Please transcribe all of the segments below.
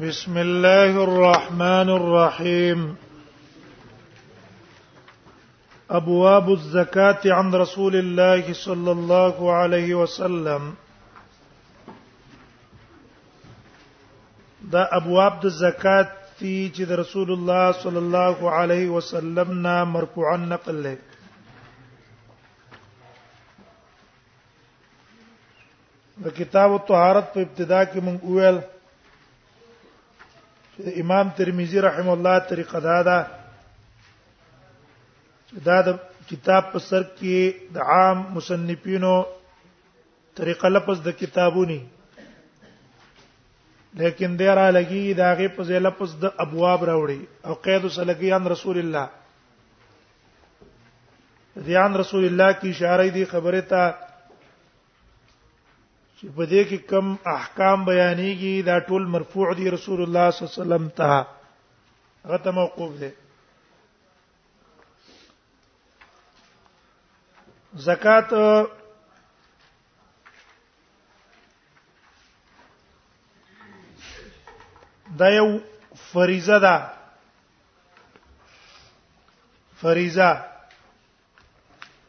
بسم الله الرحمن الرحيم ابواب الزکات عن رسول الله صلى الله عليه وسلم دا ابواب د زکات دي چې د رسول الله صلی الله علیه وسلم نا مرفوعا نقل لري د کتاب الطهارت په ابتدا کې مونږ وویل چې امام ترمذی رحم الله طریقه دا ده چې دا د کتاب په سر کې د عام مصنفینو طریقه لفظ د کتابونی لیکن دیر علیږي دا غي په ځای لفظ د ابواب راوړي او قید سلګي ان رسول الله ذیان رسول الله کی اشاره دی خبره ته چې په دې کې کم احکام بیانېږي دا ټول مرفوع دي رسول الله صلی الله علیه وسلم ته هغه ته موقوف دي زکات دا یو فریضه ده فریضه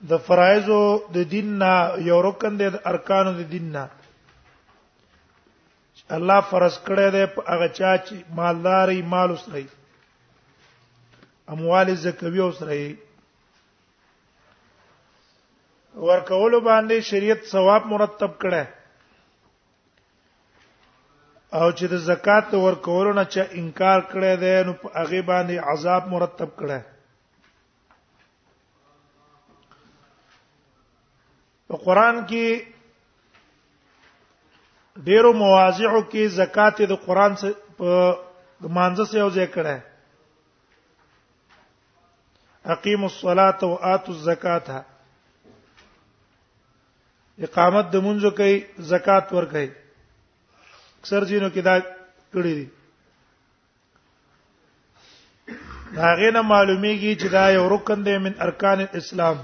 د فرایزو د دین نه یو رکن دی د ارکانو د دین نه الله فرض کړی دی په هغه چا چې مالداري مال وسري اموال زکوي وسري ورکول باندې شریعت ثواب مرتب کړی او چې د زکات ورکولو نه چې انکار کړی دی نو په هغه باندې عذاب مرتب کړی په قران کې ډیرو مواضعو کې زکات د قران سره په مانزه سره یو ځای کړه اقیم الصلاه و اتو الزکات اقامت د منځو کوي زکات ور کوي اکثر جنو کې دا کړی دي دا غینه معلومیږي چې دا یو رکن دی من ارکان الاسلام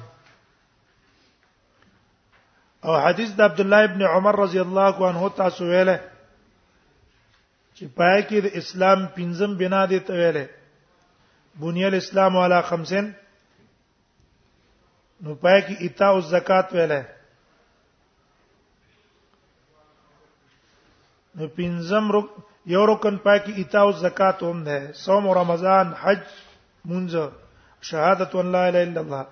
او حدیث د عبد الله ابن عمر رضی الله عنه تاسو ویله چې پای کې د اسلام پنځم بنا دی ته ویله بنی الاسلام علی خمسن نو پای کې ایتاء الزکات ویله نو پنځم رک یو رکن پاکي ایتاء او زکات هم ده صوم رمضان حج منځ شهادت ان لا اله الا الله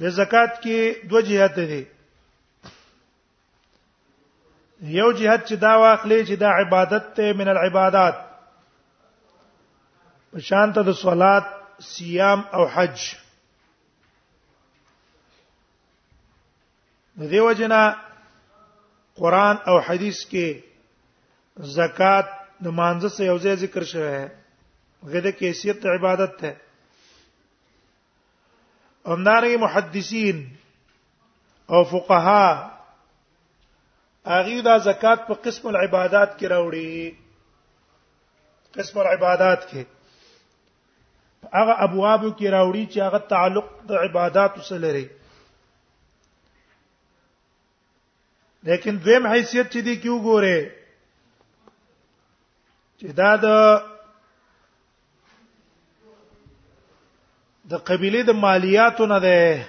به زکات کې دوه جهات دي یو جهاد چې دا واخلې چې دا عبادت ته من العبادات په شان ته د صلات صيام او حج نو دیو جنا قران او حدیث کې زکات د مانزه سره یو ځای ذکر شوی دی غده کیفیت عبادت ته همدارنګه محدثین او فقها اغه دا زکات په قسم العبادات کې راوړي قسم العبادات کې هغه ابواب کې راوړي چې هغه تعلق د عبادت سره لري لیکن دویم حیثیت چې دی کیو ګوره چې دا د د قبيله د مالیاتو نه ده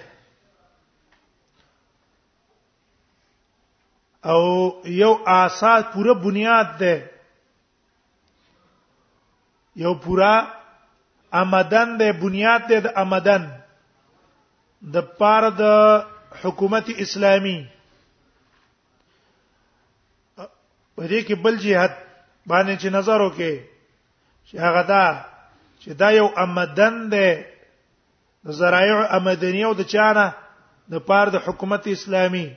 او یو اساس پوره بنیاد ده یو پورا امدن د بنیاد د امدن د پار د حکومت اسلامی په دې کې بل جهاد باندې چې نظر وکې چې هغه دا چې دا یو امدن دی د زرايع امدنی او د چانه د پار د حکومت اسلامی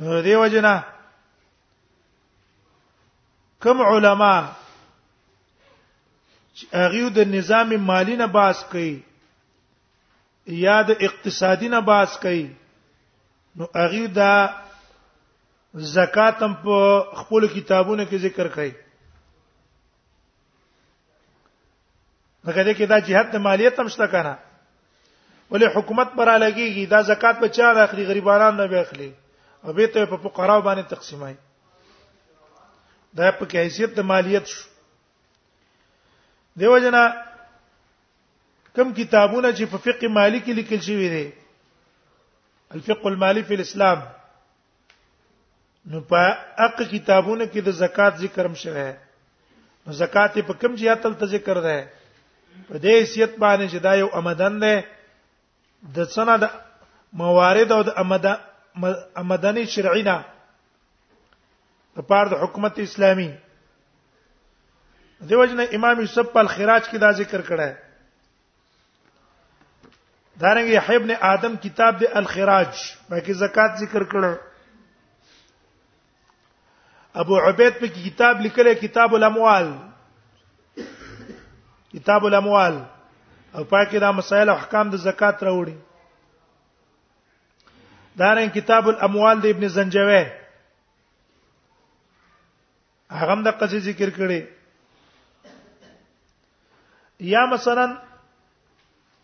نو دیو جنا کم علما چې هغه د نظام مالی نه باس کوي یا د اقتصادي نه باس کوي نو هغه دا زکات هم په خپل کتابونو کې ذکر کوي هغه دې کې دا جهاد د مالیت هم شته کنه ولې حکومت پر لګيږي دا زکات په چا راخلي غریبانان نه به اخلي او به ته په فقراو باندې تقسیمای دا په کې حیثیت د مالیت شو دیو جنا کم کتابونه چې په فقه مالی کې لیکل شوی دی الفقه المالی فی الاسلام نو په اق کتابونو کې د زکات ذکر هم شوی نو زکات په کوم جهات ته ذکر ده په دې حیثیت باندې چې دا یو امدن ده د سند موارد او د امدا امدنی شرعی نه د پاره د حکومت اسلامي دیوژن امام یوسف په الخراج کې دا ذکر کړه دارنګ یحیی ابن آدم کتاب د الخراج باقي زکات ذکر کړه ابو عبید په کتاب لیکل کتاب الاموال کتاب الاموال او پاکه دا مسائل او احکام د زکات راوړي دارن کتاب الاموال د ابن زنجوی هغه هم د قصې ذکر کړي یا مثلا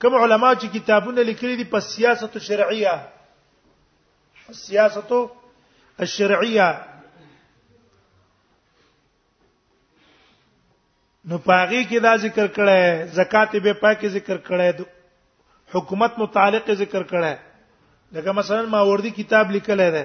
کوم علما چې کتابونه لیکلي دي په سیاست شرعیه السیاست الشرعیه نو پاغي کې دا ذکر کړه زکات به پاکي ذکر کړه حکومت متعلق ذکر کړه لکه مثلا ما وردی کتاب لیکل دی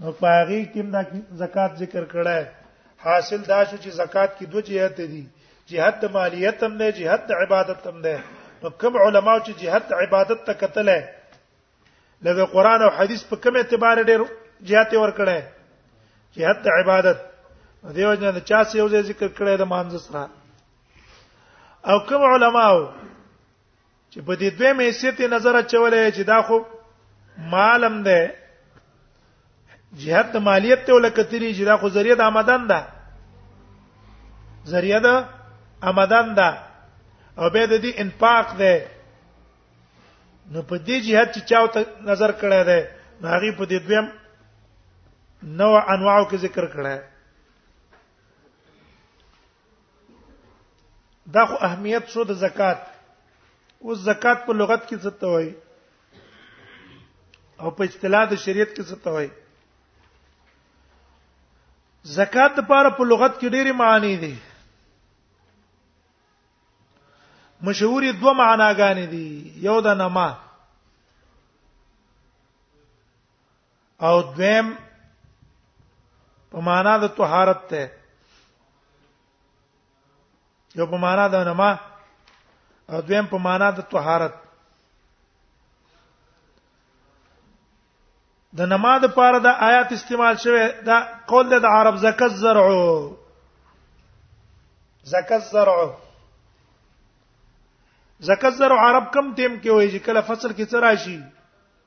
نو پاغي کې دا زکات ذکر کړه حاصل دا شو چې زکات کې دوه جهت دي جهت د مالیت هم نه جهت د عبادت هم نه نو کوم علما چې جهت د عبادت ته کتل لکه قران او حدیث په کوم اعتبار ډېر جهت ور کړه جهت د عبادت دیو جن د چا سیو ذکر کړه د مانځ سره او کوم علما چې په دې دوه میسیت نظر اچولې چې دا خو مالم ده جهاد د مالیت ته ولکتلی چې دا خو ذریعہ د آمدن ده ذریعہ د آمدن ده او به د دې انفاق ده نو په دې جهاد چې چاو ته نظر کړی ده نو هغه په دې دویم نو انواعو کې ذکر کړی دا خو اهمیت شو د زکات او زکات په لغت کې څه ته وایي او په اصطلاح د شریعت کې څه ته وایي زکات لپاره په لغت کې ډېری معنی دي مشهورې دوه معناګانې دي یو د نما او دویم په معنا د طهارت ته یو په معنا د نما او دویم په معنا د طهارت د نما د پاره د آیات استعمال شوه دا قول د عرب زکز زرع زکز زرع زکز زرع عرب کم ټیم کې وایي چې کله فصل کې څه راشي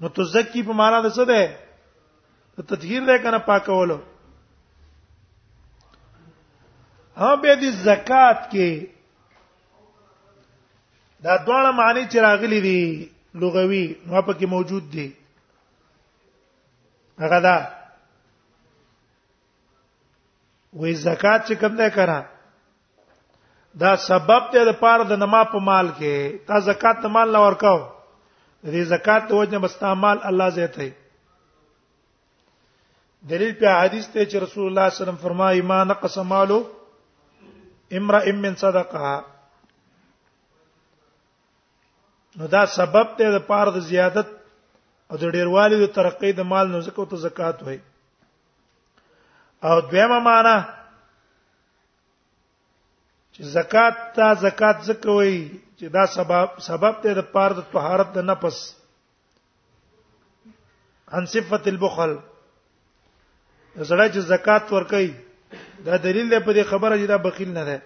نو تزکی په معنا د څه ده ته تطهیر ده کنه پاکولو هم به د زکات کې دا دواړه معنی چې راغلي دي لغوي نو په کې موجود دي هغه دا وې زکات چې کوم ده کرا دا سبب ته د پاره د نما په مال کې تا زکات د مال نه ورکاو دې زکات ته وجنه مستعمال الله زیته دلیل په حدیث ته چې رسول الله صلی الله علیه وسلم فرمایي ما نقص مالو امرئ من صدقه نو دا سبب ته د پاره د زیادت او د ډیروالي د ترقې د مال نو زکات او زکات وای او دویمه معنی چې زکات ته زکات ځکه وایي چې دا سبب سبب ته د پار د طهارت د نفس عن صفه البخل زړه چې زکات ورکړي دا دلیل دی په دې خبره چې دا بخیل نه ده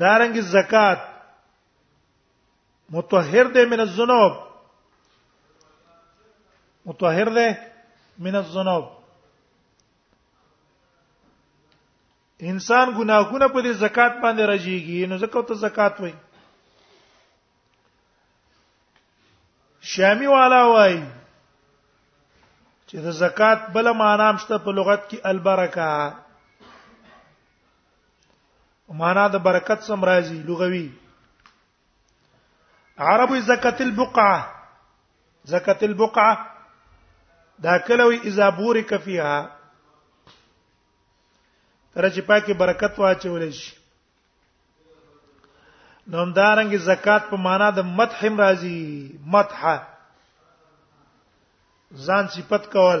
دارنګ زکات متطهر دی من الذنوب متطهر دی من الذنوب انسان ګناهونه په دې زکات باندې راځيږي نو زکه ته زکات وای شامی والا وای چې د زکات بل معنی هم شته په لغت کې البرکه معنا د برکت سم راځي لغوي عرب زکات البقعه زکات البقعه دا کلوې اذا بورک فيها کله چې پاکي برکت واچول شي نو همدارنګ زکات په معنا د مدح هم راځي مدح ځان صفت کول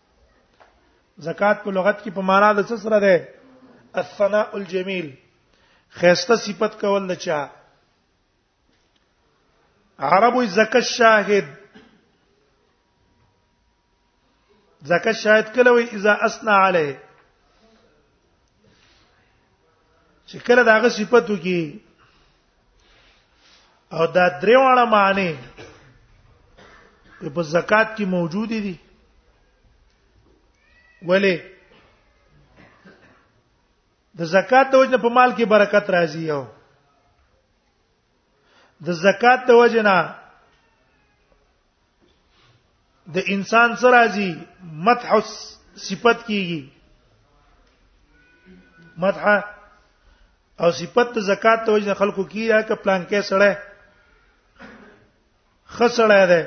زکات په لغت کې په معنا د څه سره ده الثناء الجميل خيسته صفت کول د چا عربو زکات شاهد زکات شاهد کله وي اذا اسنا عليه چې کله داغه صفت وکي او دا درې واړه معنی په زکات کې موجود دي ولی د زکات د وجنه په مال کې برکت راځي یو د زکات د وجنه د انسان سره راځي مدح صفت کیږي مدح او صفت د زکات ته وجه خلکو کیږي ک پلان کې سره خسړه ده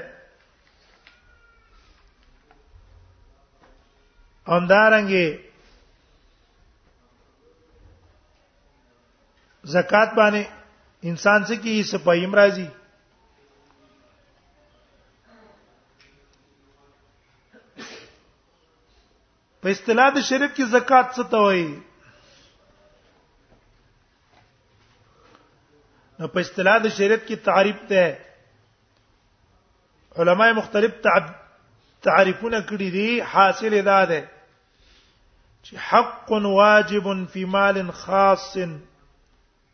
همدارنګه زکات باندې انسان څخه کی سپایم راځي په اصطلاح د شریعت کې زکات څه ته وایي نو په اصطلاح د شریعت کې تعریف ته علما مختلف تعریفونه کړی دي حاصل ادا ده چې حق واجب فی مال خاص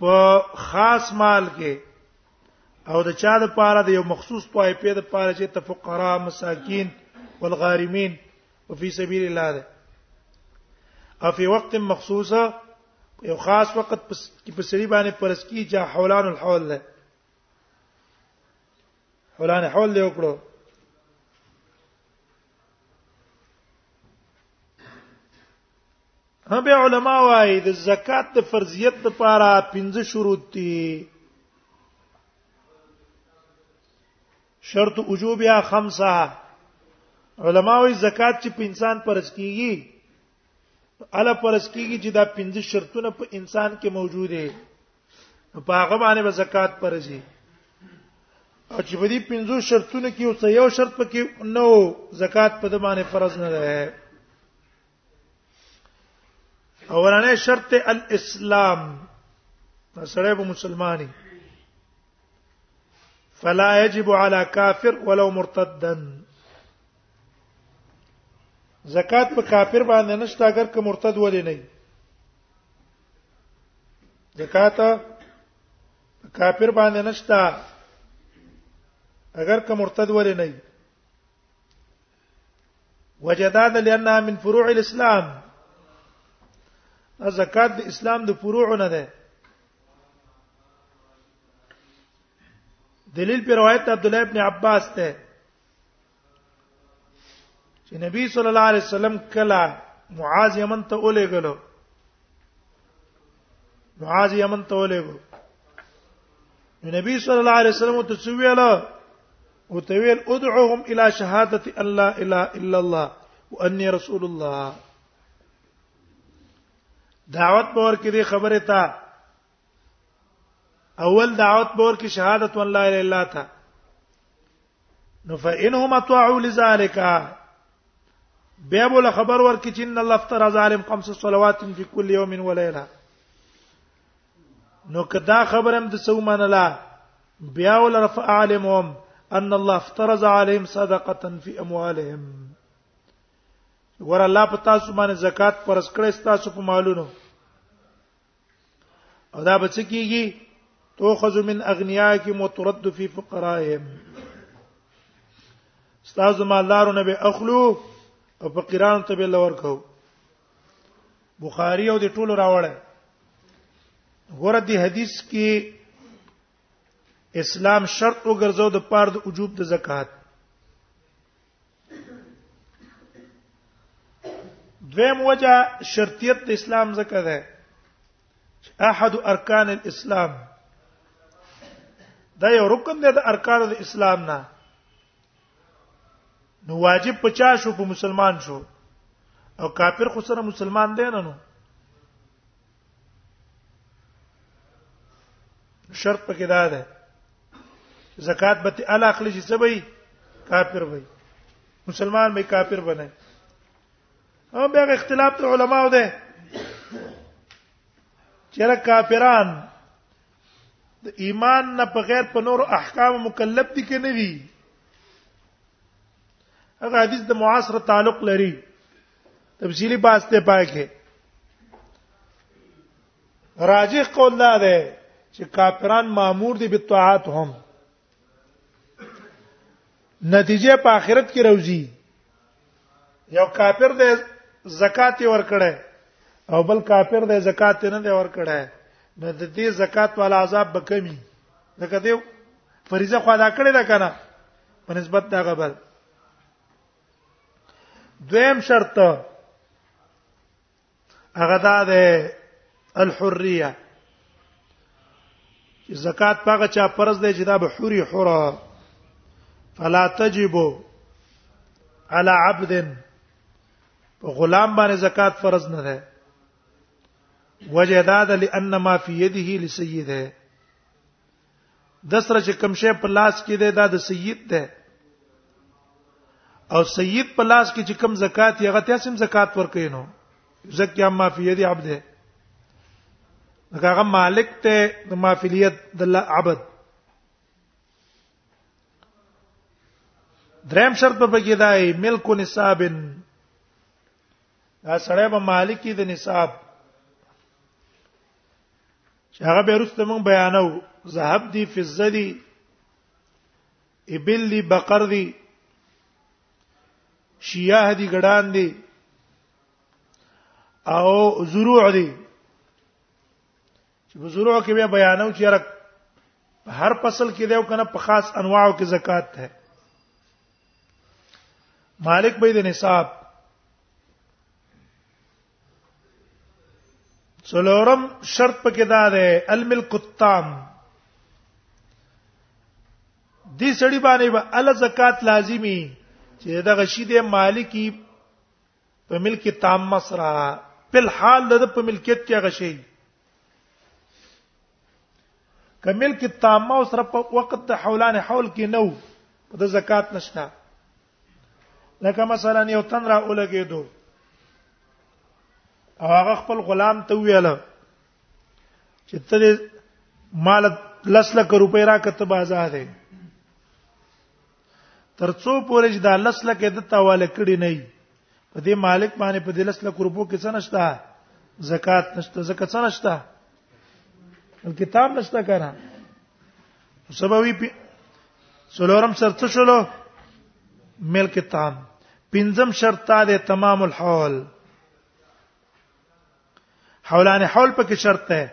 په خاص مال کې او د چا د پاره د یو مخصوص پای په د پاره چې ته فقرا مساکین والغارمین وفي سبیل الله ده او په وخت مخصوصه یو خاص وخت کې په سری باندې پرس کی جا حولان الحول ده حولان حول دی وکړو هبه علما وايي د زکات د فرضیت لپاره پنځه شروط دي شرط وجوبها خمسه علما وايي زکات چې په انسان پرځ کیږي اله پرځ کیږي چې دا پنځه شرطونه په انسان کې موجود دي په هغه باندې به زکات پرځي او چې په دې پنځو شرطونو کې یو څه یو شرط پکې نو زکات په دمانه فرض نه ده اولنې شرط الاسلام سره به مسلمانی فلا يجب على كافر ولو مرتدا زکات په کافر باندې نشته اگر که مرتد ولې نه زکات کافر باندې نشتا اگر که مرتد ولې نه وجداد لانها من فروع الاسلام زکات د اسلام د فروع نه ده دلیل په روایت عبد الله ابن عباس ته چې نبی صلی الله علیه وسلم کله معاذ یمن ته ولېګلو معاذ یمن ته ولېګو نبی صلی الله علیه وسلم ته څه ویل او ته ویل ادعوهم الی شهادت ان لا اله الا الله واني رسول الله دعوت باور کې دې خبره ته اول دعوت بور کې شهادت ان لا اله الا الله تا نو فإنهم اطاعوا لذلك بیا بول خبر ورکړي چې ان الله افترض علیهم خمس صلوات فی کل یوم و لیلہ نو کدا خبرم د سو منلا بیا ول رفع عالمهم ان الله افترض عليهم صدقه في اموالهم ور الله په تاسو باندې زکات پرس کړې تاسو په مالونو او دا به څه کیږي توخذ من اغنیاکم وترد فی فقرائهم استاد مالدارو نه به اخلو او فقیرانو ته به لور کو بخاری او د ټولو راوړل غره دی حدیث کې اسلام شرط وګرځاو د پاره د وجوب د زکات دویم وجه شرطیت د اسلام زکه ده احد ارکان الاسلام دا یو رکن دی د ارکان د اسلام نه نو واجب پچا شو په مسلمان شو او کافر خو سره مسلمان دی نه نو شرط پکې دا ده زکات به ته الا اخلي چې سبي کافر وي مسلمان به کافر بنه او بیا اختلاف ته علماو ده چیرې کافران د ایمان نه په غیر په نور احکام مکلف دي کې نه وي هغه حدیث د معاصر تعلق لري تفصیلی باس ته پاکه راجح قول دا ده چې کافران مامور دي بالطاعات هم نتیجه په آخرت کې راوځي یو کافر د زکات ور کړه او بل کافر د زکات نه دی ور کړه نو د دې زکات والا عذاب به کمی لکه دی فریضه خو ادا کړی دا کنه په نسبت دا غبل دویم شرط هغه دا ده الحريه زکات پاګه چا فرض دی چې دا به حوري حره فلا تجب على عبد په غلام باندې زکات فرض نه ده وجه دا ده لان ما في يده لسيده د سره چې کوم شی په لاس کې دی دا د سید دی او سید په لاس کې چې کوم زکات یې هغه تاسو هم زکات ورکړئ نو زکه ما فی یدی عبد دی هغه مالک ته د مافیلیت د عبد دریم شرط په کې دای ملک نصاب دا سړی به مالکی د نصاب چې هغه به رسته مونږ بیانو ذهب دی فزه دی ابل دی بقر دی شیاه دی ګډان دی او زروع دی چې په زروع کې به بیانو چې رک هر فصل کې دیو کنه په خاص انواعو کې زکات ده مالک به د نصاب څلورم شرط پکې دا دی الملک التام دې سړي باندې به ال زکات لازمی چې دا غشي دې مالکی په ملک تام مسرا په حال د په ملکیت کې غشي کمل کې تامه او سره په وخت د حولان حول کې نو د زکات نشته لکه مثلا یو تن را ولګېدو او هغه خپل غلام ته ویل چې ته مال لس لک روپۍ را کته بازار دی ترڅو پورې چې دا لس لک د تاواله کړی نه په دې مالک باندې په دې لس لک روپو کې څه نشته زکات نشته زکات څه نشته کتاب نشته کنه سبوی پی سلورم شرط شلو ملک تام پنځم شرط تا ده تمام الحول حولان حول پکې شرط ده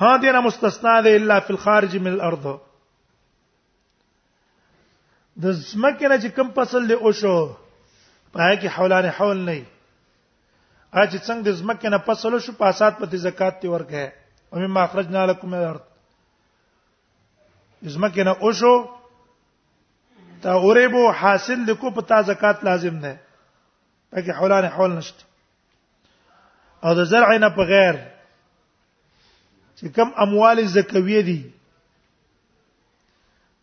ها دینه مستثنا ده الا فی الخارج من الارض د زمکه نه چې کم فصل دی او شو پای کې حولان حول نه ا چې څنګه د زمکه نه فصل شو په اساس په زکات تی ورکه او مما اخرجنا لكم من الارض زمکه نه او شو تا اورېبو حاصل لکو په تا زکات لازم نه پکې حولان حول نشته او د زرع نه په غیر چې کم اموال زکویه دي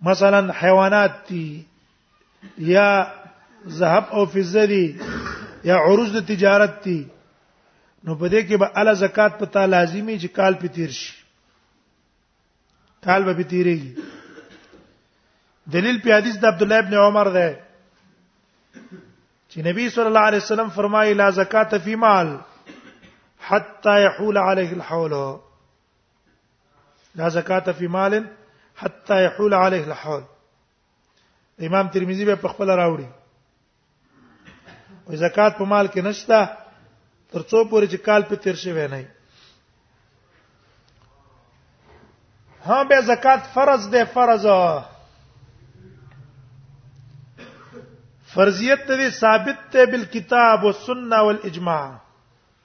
مثلا حیوانات دي یا ذهب او فضه دي یا عروض د تجارت دي نو په دې کې به ال زکات پتا لازمی چې کال په تیر شي کال به تیریږي دلیل په حدیث د عبد الله ابن عمر ده چې نبی صلی الله علیه وسلم فرمایي لا زکات فی مال حتا يحول عليه الحول لا زکات فی مال حتا يحول عليه الحول امام ترمذی به په خپل راوړي او زکات په مال کې نشته ترڅو پورې چې کال په تیر شوی نه ها به زکات فرض ده فرض فرضیت دې ثابت ته بالکتاب والسنه والاجماع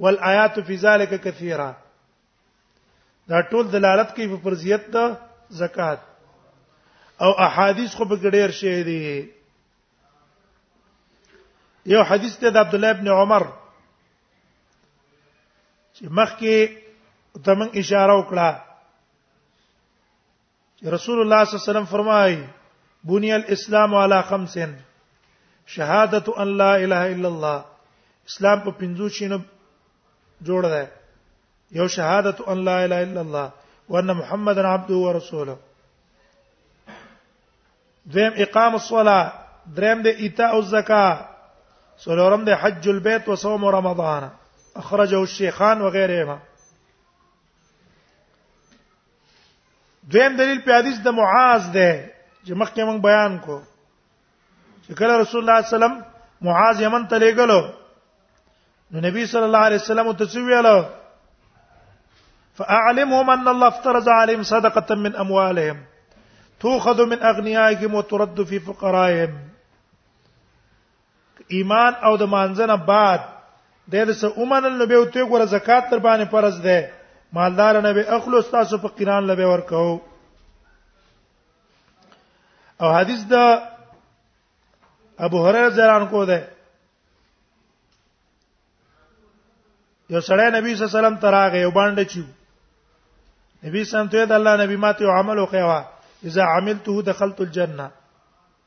والآیات فی ذلک کثیره دا ټول دلالت کوي په فرضیت د زکات او احادیث خو به ګډیر شي دي یو حدیث ته د عبد الله ابن عمر چې مخکې تمن اشاره وکړه رسول الله صلی الله علیه وسلم فرمایي بني الاسلام على خمس شهادت ان لا اله الا الله اسلام په پنځو شینو جوړ دی یو شهادت ان لا اله الا الله وان محمدن عبده ورسوله دویم اقام الصلاه دریم د ایتاء الزکاه سلورم د حج البيت وصوم رمضان اخرجه الشيخان وغيرهما دویم دلیل په حدیث د معاذ ده چې مخکې موږ بیان کو چې کله رسول الله صلی الله علیه وسلم معاذ یمن ته لېګلو نو نبی صلی الله علیه وسلم ته څه ویلو فاعلمهم ان الله افترض عليهم صدقه من اموالهم تؤخذ من اغنيائهم وترد في فقرائهم ایمان او د مانځنه بعد د دې څه اومنل نو به ته ګوره زکات تر باندې فرض ده مالدار نه به اخلو تاسو په قران لبه ورکو او حدیث دا ابو هريره زران کو ده یو سړی نبی صلی الله علیه وسلم تراغه یو باندې چیو نبی سم ته د الله نبی ماته عمل وکوا اذا عملته دخلت الجنه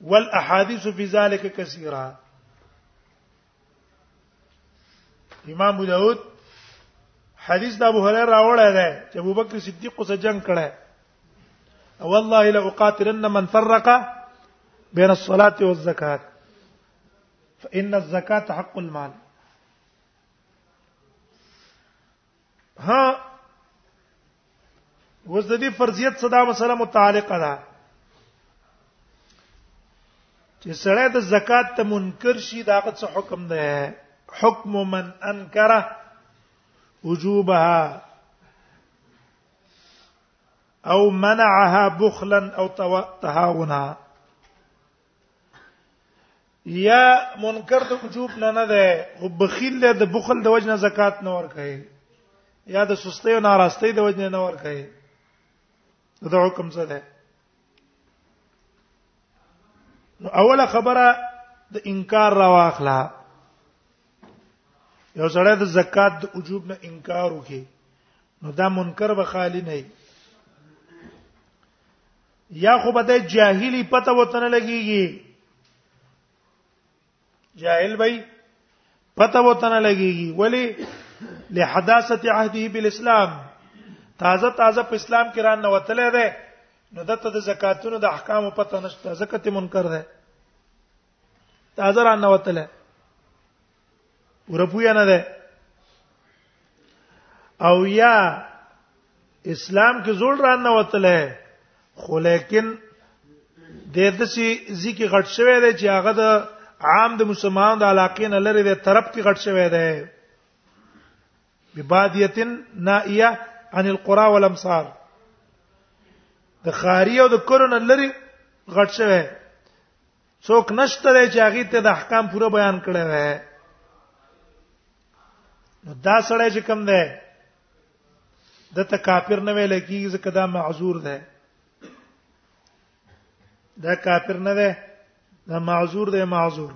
والاحاديث في ذلك كثيره امام ابو داود حدیث د ابو هريره راوړی دی چې ابو بکر صدیق سره جنگ کړی او والله لا اقاتلن من فرق بين الصلاه والزكاه فان الزكاه حق المال ها اوس د دې فرضیت صدا مسله متعلقه ده چې سړی د زکات ته منکر شي دا غت څه حکم ده حکم من انکر وجوبها او منعها بخلا او تهاونا یا منکر د وجوب نه نه ده او بخیل ده د بخل د وجنه زکات نه ور کوي یا د سستۍ او ناراستۍ د وجنه نه ور کوي دا حکم څه ده نو اوله خبره د انکار را واخلا یو سړی د زکات د وجوب نه انکار وکي نو دا منکر به خالی نه وي یا خو به د جاهلی پته وته نه لګيږي جاهل به پته وته نه لګيږي ولی لحداثه عهده بالاسلام تازه تازه په اسلام کې ران نه وتلې ده نو دته د زکاتونو د احکام پته نشته زکات منکر ده تازه را نه وتله ورپوی نه ده او یا اسلام کې زول را نه وتله خو لیکن د دسی ځکه غټ شوی دی چې هغه د عام د مسلمانانو د علاقې نه لري د طرف کې غټ شوی دی ببادیه نائیه عن القرى والامصار د خاری او د کرن لري غټ شوی څوک نشته دی چې هغه ته د احکام پوره بیان کړی وي نو دا سړی چې کم دی د ته کافر نه ویل کیږي ځکه دا معذور دی دا کافر نه دی دا معذور دی معذور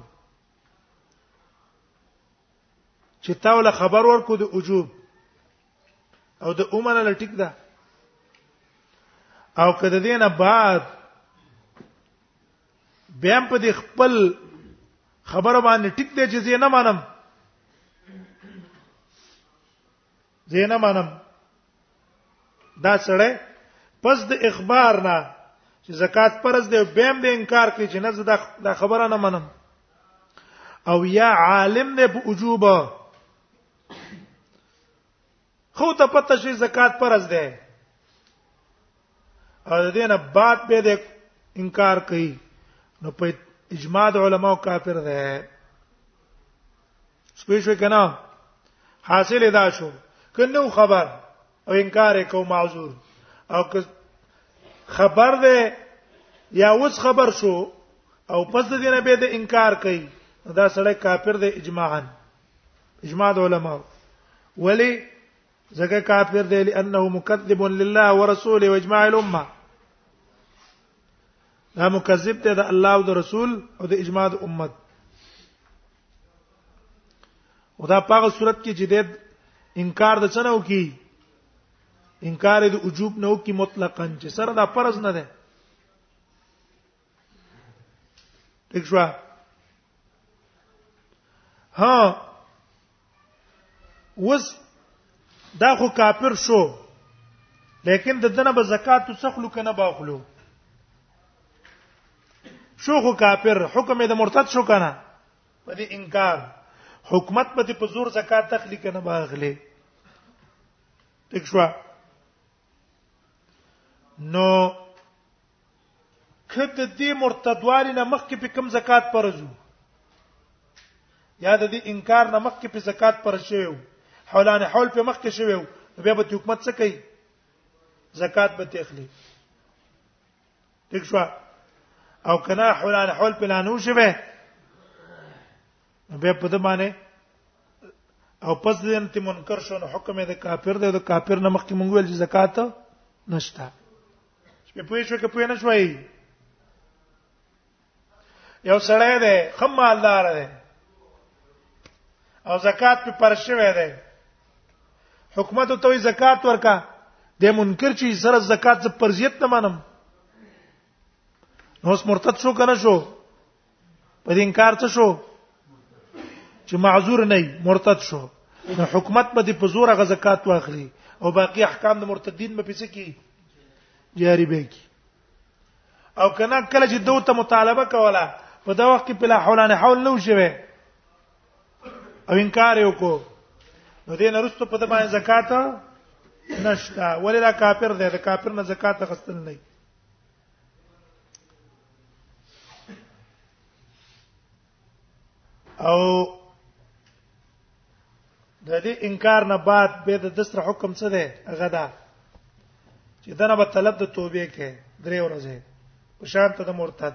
چې تا ول خبر ورکو د وجوب او د عمر له ټیک ده او کده دینه بعد بیا په دې خپل خبر باندې ټیک دی چې زه نه مانم زه نه مانم دا سړی پس د اخبار نه چې زکات پرز دی بیم به انکار کوي چې نه زه دا خبره نه منم او یا عالم نه په وجوبه خو ته پته شي زکات پرز ده او د دینه بعد به د انکار کوي نو په اجماع د علماو کافر ده سپیشو کنا حاصل ادا شو کنو خبر او انکار کو معذور او که خبر ده یا اوس خبر شو او پس د دینه به د انکار کوي دا سړی کافر دی اجماعاً اجماع د علماء ولی زګه کافر دی لانه مکذب لله ورسوله واجماع الامه دا مکذب دی د الله او د رسول او د اجماع د امت او دا پاغه صورت کې چې د انکار د څنو کی انکار د وجوب نو کی مطلقاً چې سره دا فرض نه ده یک شو ها وس دا خو کافر شو لیکن د دنه به زکات څخلو کنه باخلو شو خو کافر حکم د مرتد شو کنه په دې انکار حکومت به په زور زکات تخلی کنه باغله ټیک شو نو کته دې مرتدوالي نه مخکې په کم زکات پرځو یا د دې انکار نه مخکې په زکات پر شوی حولان حول په مخکې شوی بیا به حکومت څه کوي زکات به تخلي ٹھیک شو او کنا حولان حول په لانو شوی نو به په دې معنی او پس دې انت منکر شو نو حکم دې کافر دې د کافر نه مخکې مونږ ویل چې زکات نشته په پوه شو کې پوه نه شوي یو سړی دی خمالدار دی او زکات په پرشوي دی حکومت ته وی زکات ورکا د منکر چې سره زکات ز پرزیت نه منم نو اس مرتد شو کنه شو په دې انکار څه شو چې معذور نه مرتد شو نو حکومت به د پزور غ زکات واخلي او باقی احکام د مرتدین به پېڅ کی جاری به کی او کنا کله چې دوی ته مطالبه کوله په دا وخت کې په لا حول نه حول نو شوه او انکار یې وکړو نو دین رستو په دمانه زکات نشتا ولې دا کافر دی دا کافر نه زکات غستل نه او د دې انکار نه بعد به د دسر حکم څه دی هغه دا چې دنه به طلب د توبې کې درې ورځې په شان ته د مرتد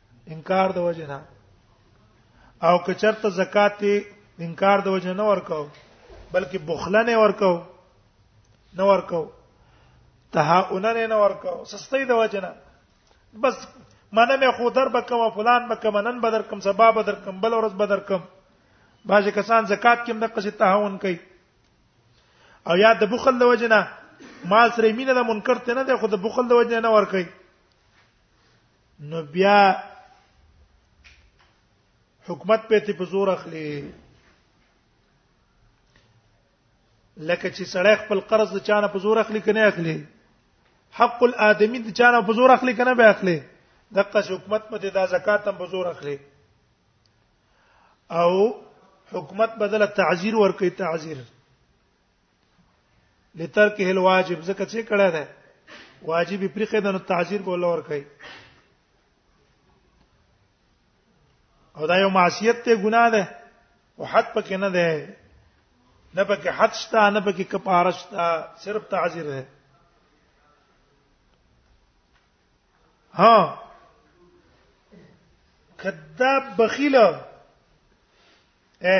انکار د وجه نه او که چرته زکات انکار د وجه نه ورکاو بلکې بخله نه ورکاو نه ورکاو تهاون نه ورکاو سستۍ د وجه نه بس منه مې خو در بکم فلان بکم نن بدر کم سبا بدر کم بل ورځ بدر کم باج کسان زکات کې د قصې تهاون کوي او یا د بخل د وجه نه مال سره مینه د منکر ته نه ده خو د بخل د وجه نه ور کوي نو بیا حکومت په تی په زور اخلي لکه چې سړی خپل قرض د چانه په زور اخلي کنه اخلي حق الادمی د چانه په زور اخلي کنه به اخلي دغه حکومت په دې د زکات هم په زور اخلي او حکومت بدله تعزیر ورکړي تعزیر لترکه الواجب زکه چې کړه ده واجب پرې قید نو تعذير په لور کوي او دا یو معصیت ته ګناه ده او حد پکې نه ده نه پکې حد شته نه پکې کفاره شته صرف تعذير ده ها کذاب بخیل اے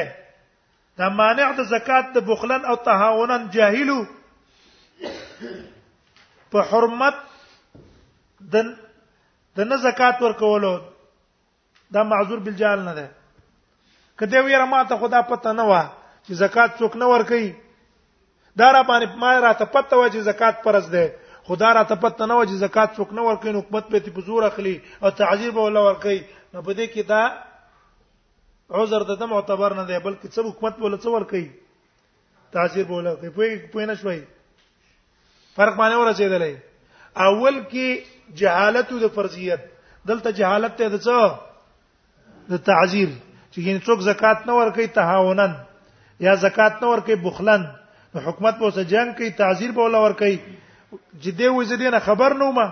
دا مانع د زکات د بخلن او تهاونن جاهلو په حرمت د د نه زکات ورکولو دا معذور بالجهل نه ده کته ویره ما ته خدا پته نه و چې زکات څوک نه ور کوي دا را باندې ما را ته پته و چې زکات پرز ده خدا را ته پته نه و چې زکات څوک نه ور کوي نو حکومت به تی په زور اخلي او تعذير به ولا ور کوي نو په دې کې دا عذر د دم معتبر نه دی بلکې څه حکومت بوله څه ور کوي تاثیر بوله کوي په پوه نه شوي فرق باندې ورسېدلې اول کې جهالت د فرضیت دلته جهالت ته د څه د تعذير چې یعنی څوک زکات نه ورکي تهاونن یا زکات نه ورکي بخلن نو حکومت په څه جنگ کوي تعذير په ولا ورکي جدي وې زدي نه خبر نو ما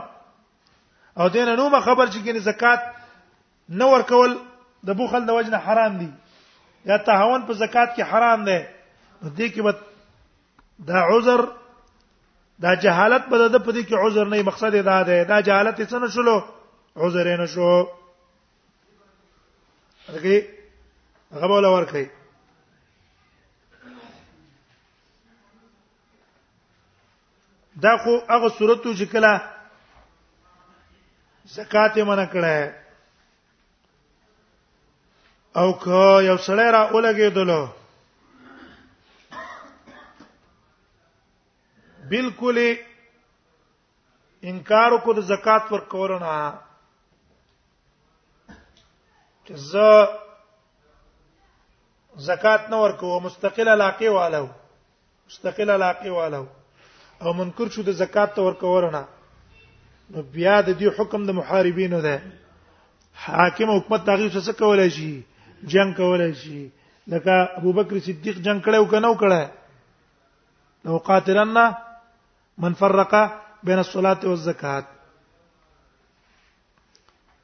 او دین نو ما خبر چې یعنی زکات نه ورکول د بخل د وجنه حرام دي یا تهاون په زکات کې حرام ده په دې کې به دا عذر دا جهالت به د په دې کې عذر نه مقصد دا ده دا جهالت یې څنګه شلو عذر یې نشو دغه هغه بوله ورکړي دا خو هغه صورتو چې کله زکات یې منع کړه او که یو سړی را ولګېدلو بالکل انکار کو د زکات ور کولونه چې زه زکات نه ورکوم مستقله علاقه والو مستقل علاقه والو او منکر شو د زکات تور کولونه نو بیا د دې حکم د محاربینو ده حاکم حکومت دغه څه کولای شي جنگ کولای شي لکه ابوبکر صدیق جنگ کړو کنه وکړه لو قاتلنا من فرق بین الصلاه والزکات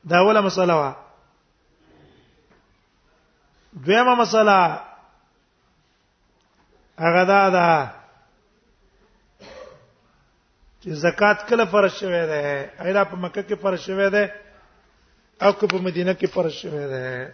دا ولا مسله وا دویمه مسله هغه دا ده چې زکات کله فرض شوه ده ایدا په مکه کې فرض شوه ده او که په مدینه کې فرض شوه ده